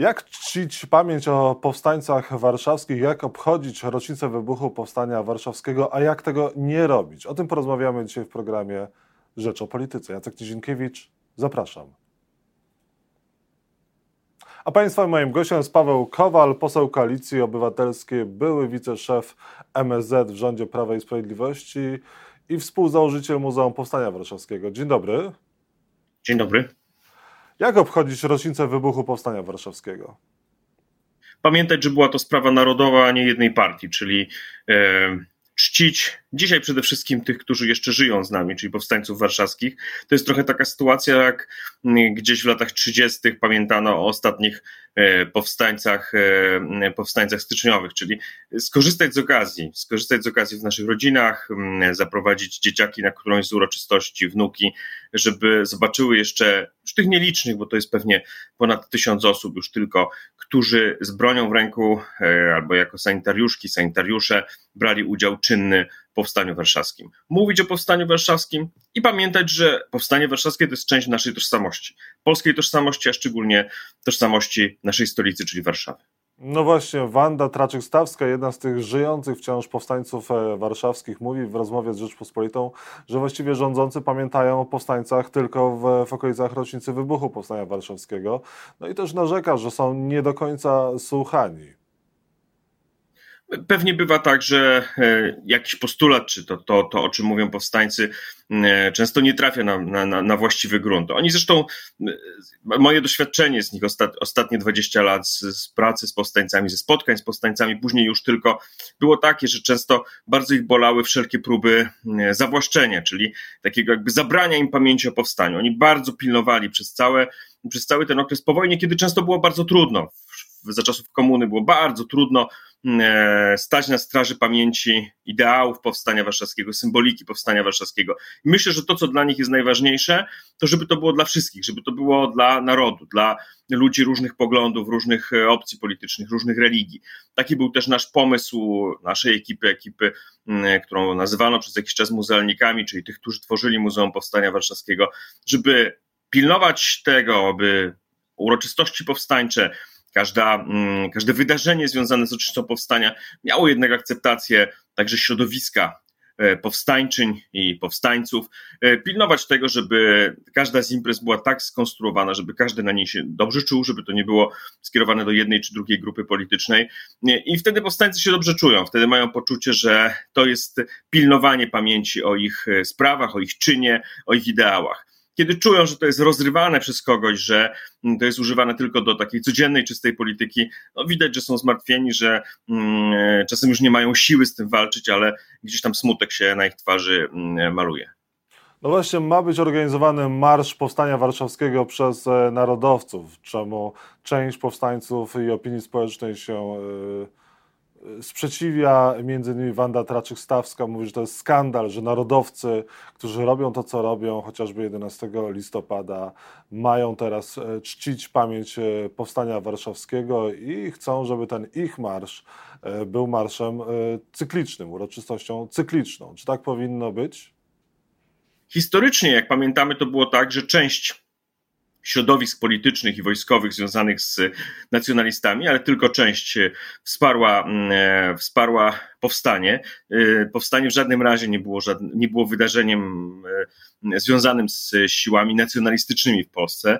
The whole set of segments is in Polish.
Jak czcić pamięć o powstańcach warszawskich, jak obchodzić rocznicę wybuchu Powstania Warszawskiego, a jak tego nie robić? O tym porozmawiamy dzisiaj w programie Rzecz o Polityce. Jacek Nizinkiewicz, zapraszam. A Państwa moim gościem jest Paweł Kowal, poseł Koalicji Obywatelskiej, były wiceszef MSZ w rządzie Prawa i Sprawiedliwości i współzałożyciel Muzeum Powstania Warszawskiego. Dzień dobry. Dzień dobry. Jak obchodzić rocznicę wybuchu Powstania Warszawskiego? Pamiętać, że była to sprawa narodowa, a nie jednej partii, czyli e, czcić dzisiaj przede wszystkim tych, którzy jeszcze żyją z nami, czyli powstańców warszawskich. To jest trochę taka sytuacja, jak gdzieś w latach 30. pamiętano o ostatnich e, powstańcach, e, powstańcach styczniowych, czyli skorzystać z okazji, skorzystać z okazji w naszych rodzinach, zaprowadzić dzieciaki na którąś z uroczystości, wnuki, żeby zobaczyły jeszcze, już tych nielicznych, bo to jest pewnie ponad tysiąc osób już tylko, którzy z bronią w ręku e, albo jako sanitariuszki, sanitariusze brali udział czynny Powstaniu Warszawskim. Mówić o Powstaniu Warszawskim i pamiętać, że Powstanie Warszawskie to jest część naszej tożsamości, polskiej tożsamości, a szczególnie tożsamości naszej stolicy, czyli Warszawy. No właśnie, Wanda Traczyk-Stawska, jedna z tych żyjących wciąż powstańców e, warszawskich, mówi w rozmowie z Rzeczpospolitą, że właściwie rządzący pamiętają o powstańcach tylko w, w okolicach rocznicy wybuchu Powstania Warszawskiego. No i też narzeka, że są nie do końca słuchani. Pewnie bywa tak, że e, jakiś postulat, czy to, to, to o czym mówią powstańcy, e, często nie trafia na, na, na właściwy grunt. Oni zresztą, e, moje doświadczenie z nich ostat, ostatnie 20 lat z, z, pracy z powstańcami, ze spotkań z powstańcami, później już tylko było takie, że często bardzo ich bolały wszelkie próby zawłaszczenia, czyli takiego jakby zabrania im pamięci o powstaniu. Oni bardzo pilnowali przez, całe, przez cały ten okres po wojnie, kiedy często było bardzo trudno. Za czasów komuny było bardzo trudno stać na straży pamięci ideałów powstania warszawskiego, symboliki powstania warszawskiego. Myślę, że to, co dla nich jest najważniejsze, to żeby to było dla wszystkich, żeby to było dla narodu, dla ludzi różnych poglądów, różnych e, opcji politycznych, różnych religii. Taki był też nasz pomysł naszej ekipy, ekipy, którą nazywano przez jakiś czas muzealnikami, czyli tych, którzy tworzyli Muzeum Powstania Warszawskiego, żeby pilnować tego, aby uroczystości powstańcze, Każda, mm, każde wydarzenie związane z rocznicą powstania miało jednak akceptację także środowiska e, powstańczyń i powstańców, e, pilnować tego, żeby każda z imprez była tak skonstruowana, żeby każdy na niej się dobrze czuł, żeby to nie było skierowane do jednej czy drugiej grupy politycznej. I wtedy powstańcy się dobrze czują, wtedy mają poczucie, że to jest pilnowanie pamięci o ich e, sprawach, o ich czynie, o ich ideałach kiedy czują, że to jest rozrywane przez kogoś, że mm, to jest używane tylko do takiej codziennej, czystej polityki, no widać, że są zmartwieni, że mm, czasem już nie mają siły z tym walczyć, ale gdzieś tam smutek się na ich twarzy mm, maluje. No właśnie, ma być organizowany Marsz Powstania Warszawskiego przez e, narodowców, czemu część powstańców i opinii społecznej się. Yy sprzeciwia między innymi Wanda Traczyk-Stawska, mówi, że to jest skandal, że narodowcy, którzy robią to, co robią, chociażby 11 listopada, mają teraz e, czcić pamięć e, Powstania Warszawskiego i chcą, żeby ten ich marsz e, był marszem cyklicznym, uroczystością cykliczną. Czy tak powinno być? Historycznie, jak pamiętamy, to było tak, że część środowisk politycznych i wojskowych związanych z nacjonalistami, ale tylko część wsparła, mm, e, wsparła powstanie. E, powstanie w żadnym razie nie było, nie było wydarzeniem e, związanym z siłami nacjonalistycznymi w Polsce.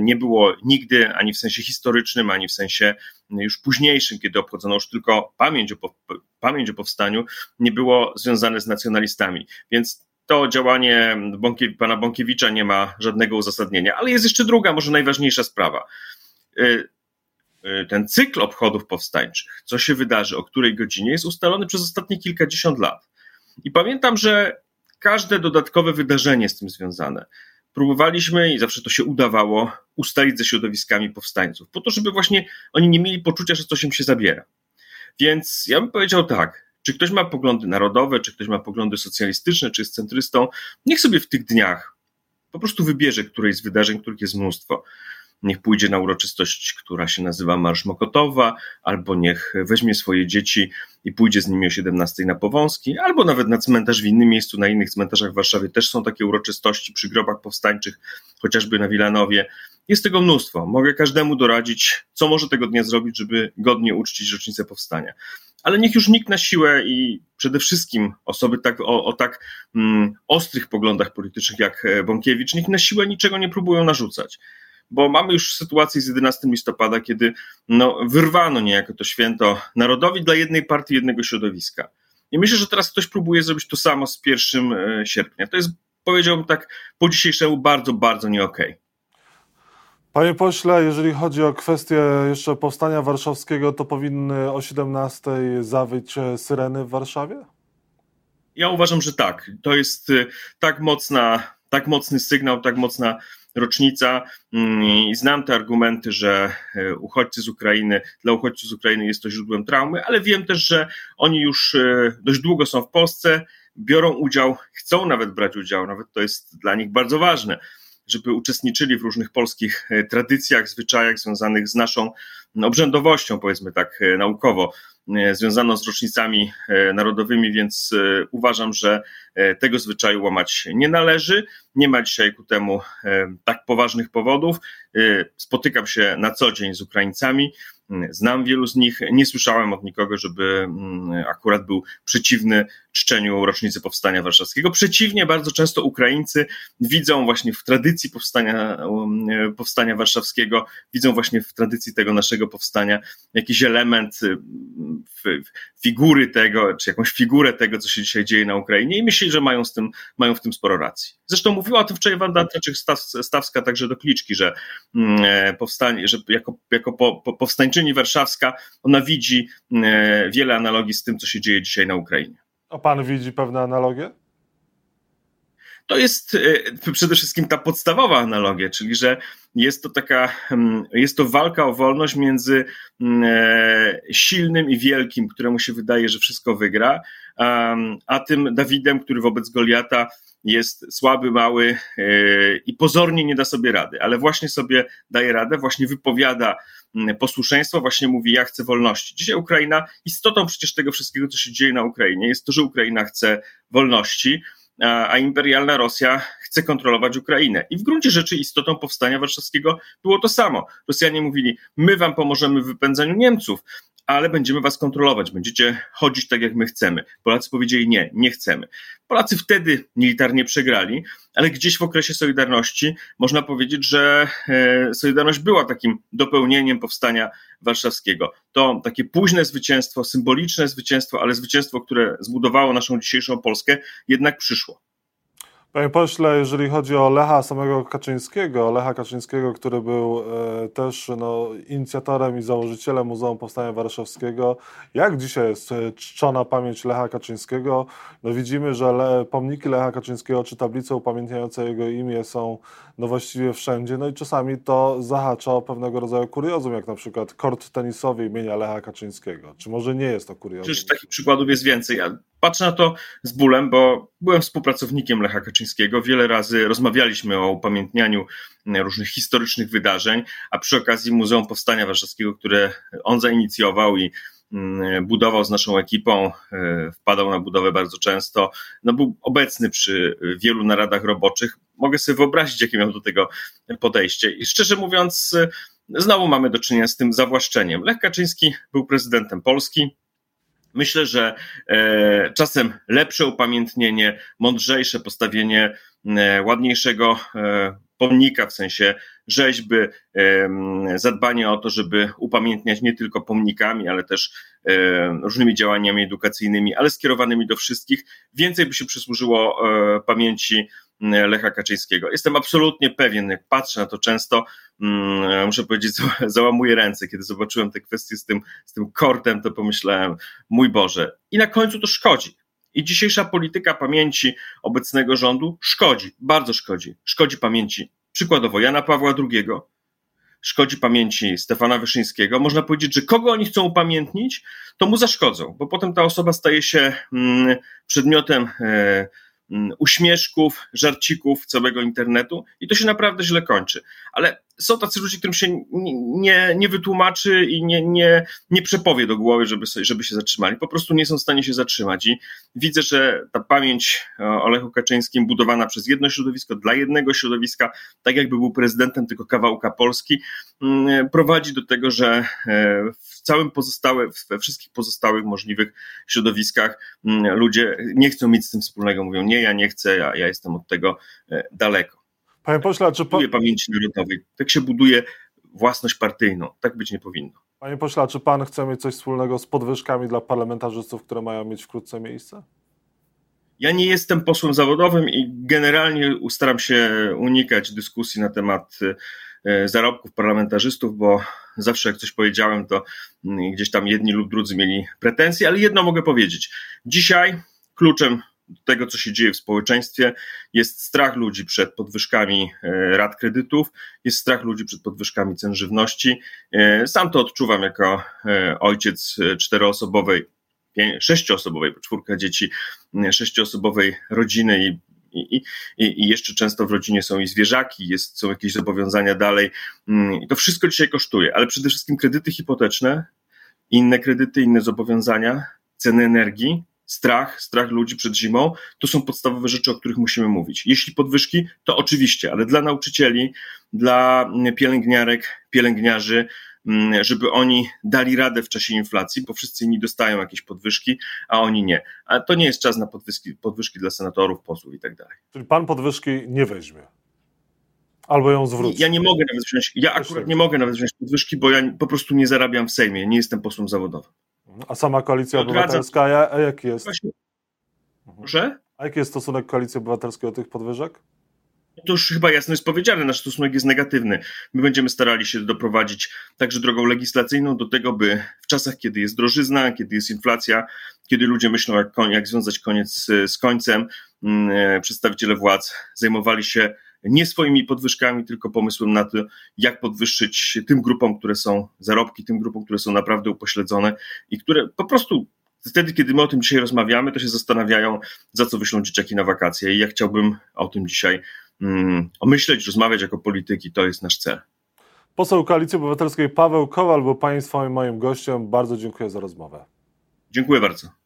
Nie było nigdy ani w sensie historycznym, ani w sensie już późniejszym, kiedy obchodzono już tylko pamięć o, pamięć o powstaniu, nie było związane z nacjonalistami. Więc to działanie pana Bąkiewicza nie ma żadnego uzasadnienia. Ale jest jeszcze druga, może najważniejsza sprawa. Y, y, ten cykl obchodów powstańczych, co się wydarzy, o której godzinie, jest ustalony przez ostatnie kilkadziesiąt lat. I pamiętam, że każde dodatkowe wydarzenie z tym związane próbowaliśmy i zawsze to się udawało ustalić ze środowiskami powstańców, po to, żeby właśnie oni nie mieli poczucia, że coś im się zabiera. Więc ja bym powiedział tak, czy ktoś ma poglądy narodowe, czy ktoś ma poglądy socjalistyczne, czy jest centrystą, niech sobie w tych dniach po prostu wybierze któreś z wydarzeń, których jest mnóstwo. niech pójdzie na uroczystość, która się nazywa Marsz Mokotowa, albo niech weźmie swoje dzieci i pójdzie z nimi o 17 na Powązki, albo nawet na cmentarz w innym miejscu, na innych cmentarzach w Warszawie też są takie uroczystości przy grobach powstańczych, chociażby na Wilanowie. Jest tego mnóstwo. Mogę każdemu doradzić, co może tego dnia zrobić, żeby godnie uczcić rocznicę powstania. Ale niech już nikt na siłę i przede wszystkim osoby tak, o, o tak mm, ostrych poglądach politycznych jak e, Bąkiewicz, niech na siłę niczego nie próbują narzucać bo mamy już sytuację z 11 listopada, kiedy no, wyrwano niejako to święto narodowi dla jednej partii, jednego środowiska. I myślę, że teraz ktoś próbuje zrobić to samo z 1 e, sierpnia. To jest, powiedziałbym tak, po dzisiejszemu bardzo, bardzo nie okej. Okay. Panie pośle, jeżeli chodzi o kwestię jeszcze powstania warszawskiego, to powinny o 17 zawyć e, syreny w Warszawie? Ja uważam, że tak. To jest e, tak mocna, tak mocny sygnał, tak mocna rocznica mm, i znam te argumenty, że e, uchodźcy z Ukrainy, dla uchodźców z Ukrainy jest to źródłem traumy, ale wiem też, że oni już dość długo są w Polsce, biorą udział, chcą nawet brać udział, nawet to jest dla nich bardzo ważne żeby uczestniczyli w różnych polskich e, tradycjach, zwyczajach związanych z naszą obrzędowością, powiedzmy tak e, naukowo, e, związaną z rocznicami narodowymi, więc uważam, że tego zwyczaju łamać nie należy. Nie ma dzisiaj ku temu tak poważnych powodów. Spotykam się na co dzień z Ukraińcami. Znam wielu z nich, nie słyszałem od nikogo, żeby akurat był przeciwny czczeniu rocznicy powstania warszawskiego. Przeciwnie, bardzo często Ukraińcy widzą właśnie w tradycji powstania, mm, powstania warszawskiego, widzą właśnie w tradycji tego naszego powstania jakiś element y, figury tego, czy jakąś figurę tego, co się dzisiaj dzieje na Ukrainie i myślę, że mają, z tym, mają w tym sporo racji. Zresztą mówiła o tym wczoraj Wanda Trzeczyk-Stawska także do Kliczki, że mm, e, powstanie, że jako, jako po, po powstańczyni warszawska ona widzi e, wiele analogii z tym, co się dzieje dzisiaj na Ukrainie. A pan widzi pewne analogie? To jest e, przede wszystkim ta podstawowa analogia, czyli że jest to taka, mm, jest to walka o wolność między mm, e, silnym i wielkim, któremu się wydaje, że wszystko wygra, a tym Dawidem, który wobec Goliata jest słaby, mały e, i pozornie nie da sobie rady, ale właśnie sobie daje radę, właśnie wypowiada mm, posłuszeństwo, właśnie mówi: Ja chcę wolności. Dzisiaj Ukraina, istotą przecież tego wszystkiego, co się dzieje na Ukrainie, jest to, że Ukraina chce wolności a imperialna Rosja chce kontrolować Ukrainę. I w gruncie rzeczy istotą powstania warszawskiego było to samo. Rosjanie mówili: My wam pomożemy w wypędzaniu Niemców, ale będziemy was kontrolować, będziecie chodzić tak, jak my chcemy. Polacy powiedzieli: Nie, nie chcemy. Polacy wtedy militarnie przegrali, ale gdzieś w okresie Solidarności można powiedzieć, że e, Solidarność była takim dopełnieniem powstania warszawskiego. To takie późne zwycięstwo, symboliczne zwycięstwo, ale zwycięstwo, które zbudowało naszą dzisiejszą Polskę, jednak przyszło. Panie pośle, jeżeli chodzi o Lecha samego Kaczyńskiego, Lecha Kaczyńskiego, który był e, też no, inicjatorem i założycielem Muzeum Powstania Warszawskiego, jak dzisiaj jest e, czczona pamięć Lecha Kaczyńskiego? No, widzimy, że le, pomniki Lecha Kaczyńskiego czy tablice upamiętniające jego imię są no, właściwie wszędzie, no i czasami to zahacza o pewnego rodzaju kuriozum, jak na przykład kort tenisowy imienia Lecha Kaczyńskiego. Czy może nie jest to kuriozum? Przecież takich przykładów jest więcej. Ja patrzę na to z bólem, bo byłem współpracownikiem Lecha Kaczyńskiego. Wiele razy rozmawialiśmy o upamiętnianiu różnych historycznych wydarzeń, a przy okazji Muzeum Powstania Warszawskiego, które on zainicjował i mm, budował z naszą ekipą, e, wpadał na budowę bardzo często, no był obecny przy wielu naradach roboczych. Mogę sobie wyobrazić, jakie miał do tego podejście. I szczerze mówiąc, znowu mamy do czynienia z tym zawłaszczeniem. Lech Kaczyński był prezydentem Polski, Myślę, że e, czasem lepsze upamiętnienie, mądrzejsze postawienie e, ładniejszego e, pomnika, w sensie rzeźby, zadbanie o to, żeby upamiętniać nie tylko pomnikami, ale też różnymi działaniami edukacyjnymi, ale skierowanymi do wszystkich. Więcej by się przysłużyło pamięci Lecha Kaczyńskiego. Jestem absolutnie pewien, jak patrzę na to często, mm, muszę powiedzieć, załamuję ręce. Kiedy zobaczyłem te kwestie z tym, z tym kortem, to pomyślałem, mój Boże. I na końcu to szkodzi. I dzisiejsza polityka pamięci obecnego rządu szkodzi, bardzo szkodzi. Szkodzi pamięci przykładowo Jana Pawła II, szkodzi pamięci Stefana Wyszyńskiego. Można powiedzieć, że kogo oni chcą upamiętnić, to mu zaszkodzą, bo potem ta osoba staje się mm, przedmiotem e, uśmieszków, żarcików całego internetu i to się naprawdę źle kończy. Ale są tacy ludzie, którym się nie, nie wytłumaczy i nie, nie, nie przepowie do głowy, żeby, żeby się zatrzymali. Po prostu nie są w stanie się zatrzymać. I widzę, że ta pamięć o Lechu Kaczyńskim budowana przez jedno środowisko, dla jednego środowiska, tak jakby był prezydentem tylko kawałka Polski, mm, prowadzi do tego, że e, w całym pozostałe, we wszystkich pozostałych możliwych środowiskach mm, ludzie nie chcą mieć z tym wspólnego. Mówią, nie, ja nie chcę, ja, ja jestem od tego e, daleko. Panie pośle, czy pan... pamięci narodowej. Tak się buduje własność partyjną. Tak być nie powinno. Panie pośle, czy pan chce mieć coś wspólnego z podwyżkami dla parlamentarzystów, które mają mieć wkrótce miejsce? Ja nie jestem posłem zawodowym i generalnie staram się unikać dyskusji na temat e, zarobków parlamentarzystów, bo zawsze jak coś powiedziałem, to mm, gdzieś tam jedni lub drudzy mieli pretensje, ale jedno mogę powiedzieć. Dzisiaj kluczem tego, co się dzieje w społeczeństwie. Jest strach ludzi przed podwyżkami e, rat kredytów, jest strach ludzi przed podwyżkami cen żywności. E, sam to odczuwam jako e, ojciec czteroosobowej, sześcioosobowej, czwórka dzieci, sześcioosobowej rodziny i i, i, I, jeszcze często w rodzinie są i zwierzaki, jest, są jakieś zobowiązania dalej. Mm, I to wszystko dzisiaj kosztuje, ale przede wszystkim kredyty hipoteczne, inne kredyty, inne zobowiązania, ceny energii, strach, strach ludzi przed zimą, to są podstawowe rzeczy, o których musimy mówić. Jeśli podwyżki, to oczywiście, ale dla nauczycieli, dla pielęgniarek, pielęgniarzy, żeby oni dali radę w czasie inflacji, bo wszyscy inni dostają jakieś podwyżki, a oni nie. A to nie jest czas na podwyżki, podwyżki dla senatorów, posłów i tak dalej. Czyli pan podwyżki nie weźmie? Albo ją zwróci. Ja nie mogę nawet wziąć, ja akurat nie mogę nawet wziąć podwyżki, bo ja po prostu nie zarabiam w Sejmie, nie jestem posłem zawodowym. A sama koalicja obywatelska, a jaki jest? Właśnie. Proszę? A jaki jest stosunek koalicji obywatelskiej do tych podwyżek? To już chyba jasno jest powiedziane, nasz stosunek jest negatywny. My będziemy starali się doprowadzić także drogą legislacyjną do tego, by w czasach, kiedy jest drożyzna, kiedy jest inflacja, kiedy ludzie myślą, jak, jak związać koniec z końcem, mm, e, przedstawiciele władz zajmowali się nie swoimi podwyżkami, tylko pomysłem na to, jak podwyższyć tym grupom, które są zarobki, tym grupom, które są naprawdę upośledzone i które po prostu wtedy, kiedy my o tym dzisiaj rozmawiamy, to się zastanawiają, za co wyślą dzieciaki na wakacje. I ja chciałbym o tym dzisiaj um, omyśleć, rozmawiać jako polityki. To jest nasz cel. Poseł Koalicji Obywatelskiej Paweł Kowal był Państwa i moim gościem. Bardzo dziękuję za rozmowę. Dziękuję bardzo.